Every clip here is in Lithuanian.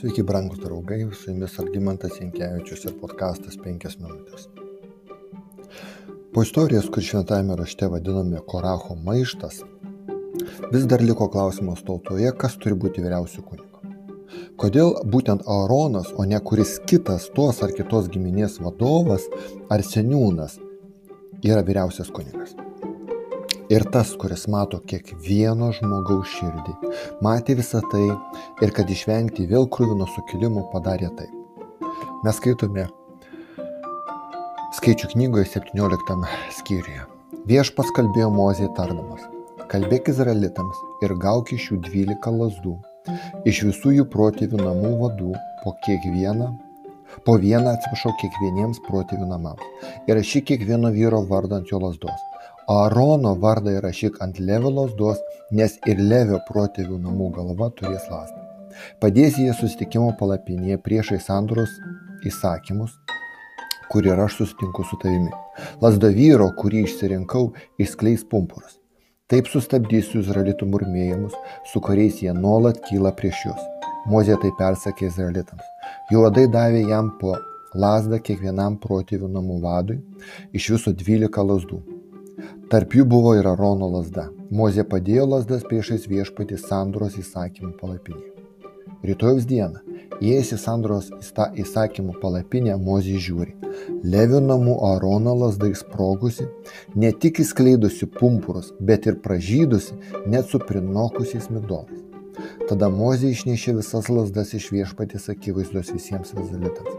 Sveiki, brangus draugai, su jumis Algymantas Jankievičius ir podkastas 5 minutės. Po istorijos, kur šventame rašte vadiname Koracho maištas, vis dar liko klausimas tautoje, kas turi būti vyriausių kunigo. Kodėl būtent Aaronas, o ne kuris kitas tos ar kitos giminės vadovas ar seniūnas yra vyriausias kunigas. Ir tas, kuris mato kiekvieno žmogaus širdį, matė visą tai ir kad išvengti vėl krūvino sukilimo padarė taip. Mes skaitome skaičių knygoje 17 skyriuje. Viešpas kalbėjo Mozė tardamas. Kalbėk izraelitams ir gauk iš jų 12 lasdų, iš visų jų protėvių namų vadų po kiekvieną po vieną atsiprašau kiekvieniems protėvių namams. Ir rašyk kiekvieno vyro vardą ant jo lasdos aarono vardą įrašyk ant levio lazdos nes ir levio protėvių namų galva turės lazdą padėsi ją susitikimo palapinėje priešais sandoros įsakymus kur ir aš susitinku su tavimi. Lasda vyro, kurį išsirinkau, išskleis pumpurus. Taip sustabdysiu izraelitų murmėjimus, su kuriais jie nuolat kyla prieš juos. Mozė tai persakė izraelitams. Jo vadai davė jam po lasdą kiekvienam protėvių namų vadui, iš viso dvylika lasdų tarp jų buvo ir arono lazda. Mozė padėjo lazdas priešais viešpatį sandoros įsakymų palapinėje rytojaus dieną įėjęs į sandoros įsakymų palapinę mozė žiūri. Levio namų aarono lazda išsprogusi ne tik išskleidusi pumpurus bet ir pražydusi net su prinokusiais migdolais Tada Mozė išnešė visas lasdas iš viešpatės akivaizdos visiems izraelitams.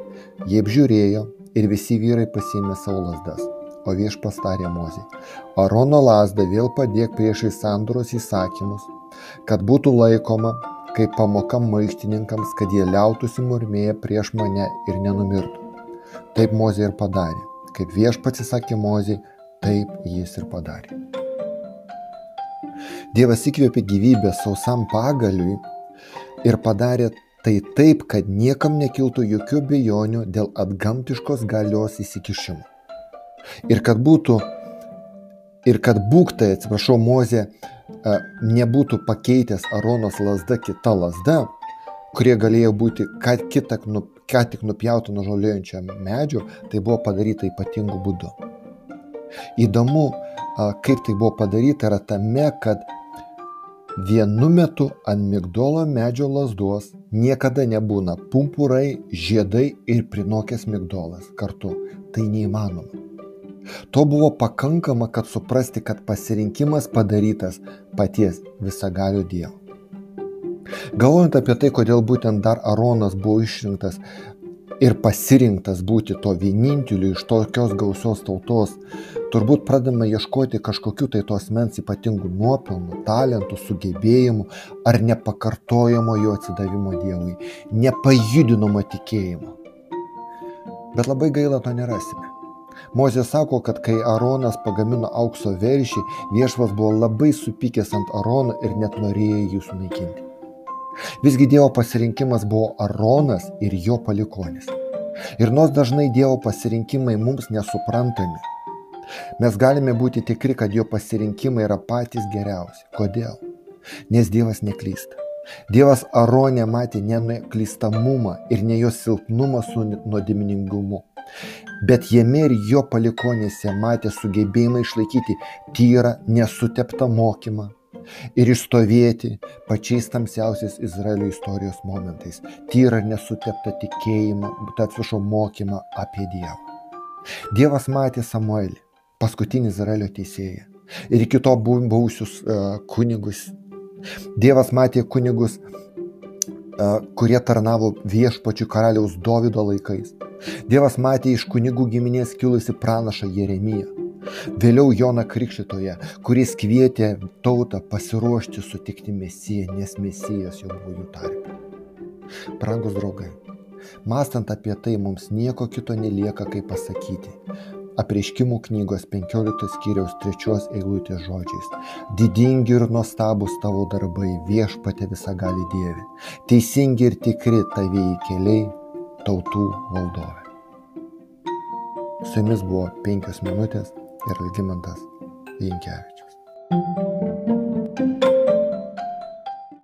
Jie apžiūrėjo ir visi vyrai pasiėmė savo lasdas o viešpas tarė Mozei, Arono lasdą vėl padėk priešai sandoros įsakymus, kad būtų laikoma kaip pamoka maištininkams, kad jie liautųsi murmėję prieš mane ir nenumirtų. Taip Mozė ir padarė. Kaip viešpats įsakė Mozei, taip jis ir padarė. Dievas įkvėpė gyvybę sausam pagaliui ir padarė tai taip, kad niekam nekiltų jokių bejonių dėl atgamtiškos galios įsikišimo. Ir kad būtų, ir kad būktai, atsiprašau, Mozė nebūtų pakeitęs Aronos lasda kita lasda, kurie galėjo būti ką, kita, nu, ką tik nupjauta nuo žolėjančio medžio, tai buvo padaryta ypatingu būdu. Įdomu, kaip tai buvo padaryta, yra tame, kad vienu metu ant migdolo medžio lasdos niekada nebūna pumpurai, žiedai ir prinokęs migdolas kartu. Tai neįmanoma. To buvo pakankama, kad suprasti, kad pasirinkimas padarytas paties visagalio Dievo. Galvojant apie tai, kodėl būtent dar Aronas buvo išrinktas ir pasirinktas būti to vieninteliu iš tokios gausios tautos, turbūt pradame ieškoti kažkokių tai tos mens ypatingų nuopelnų, talentų, sugebėjimų ar nepakartojamo jo atsidavimo Dievui, nepajudinamo tikėjimo. Bet labai gaila to nerasime. Mozė sako, kad kai Aronas pagamino aukso veršį, viešvas buvo labai supykęs ant Arono ir net norėjo jį sunaikinti. Visgi Dievo pasirinkimas buvo Aronas ir jo palikonis. Ir nors dažnai Dievo pasirinkimai mums nesuprantami, mes galime būti tikri, kad jo pasirinkimai yra patys geriausi. Kodėl? Nes Dievas neklysta. Dievas Aronė matė ne neklystamumą ir ne jo silpnumą su nuodėminingumu bet jame ir jo palikuonėse matė sugebėjimą išlaikyti tyrą, nesuteptą mokymą ir išstovėti pačiais tamsiausiais Izraelio istorijos momentais. Tyrą ir nesuteptą tikėjimą, bet atsiprašau, mokymą apie Dievą. Dievas matė Samuelį, paskutinį Izraelio teisėją. Ir iki to buvusius uh, kunigus. Dievas matė kunigus, uh, kurie tarnavo viešpačių karaliaus Dovido laikais. Dievas matė iš kunigų giminės kilusi pranašą Jeremiją. Vėliau Joną Krikščitoje, kuris kvietė tautą pasiruošti sutikti Mesiją, nes Mesijas jau buvo jų tarpe. Brangus draugai, mastant apie tai mums nieko kito nelieka kaip pasakyti. Apreiškimų knygos 15 skyriaus 3 eilutės žodžiais. Didingi ir nuostabus tavo darbai viešpatė visą gali Dievė. Teisingi ir tikri tavieji keliai tautų valdovė. Su jumis buvo penkios minutės ir Algymantas Jankievičius.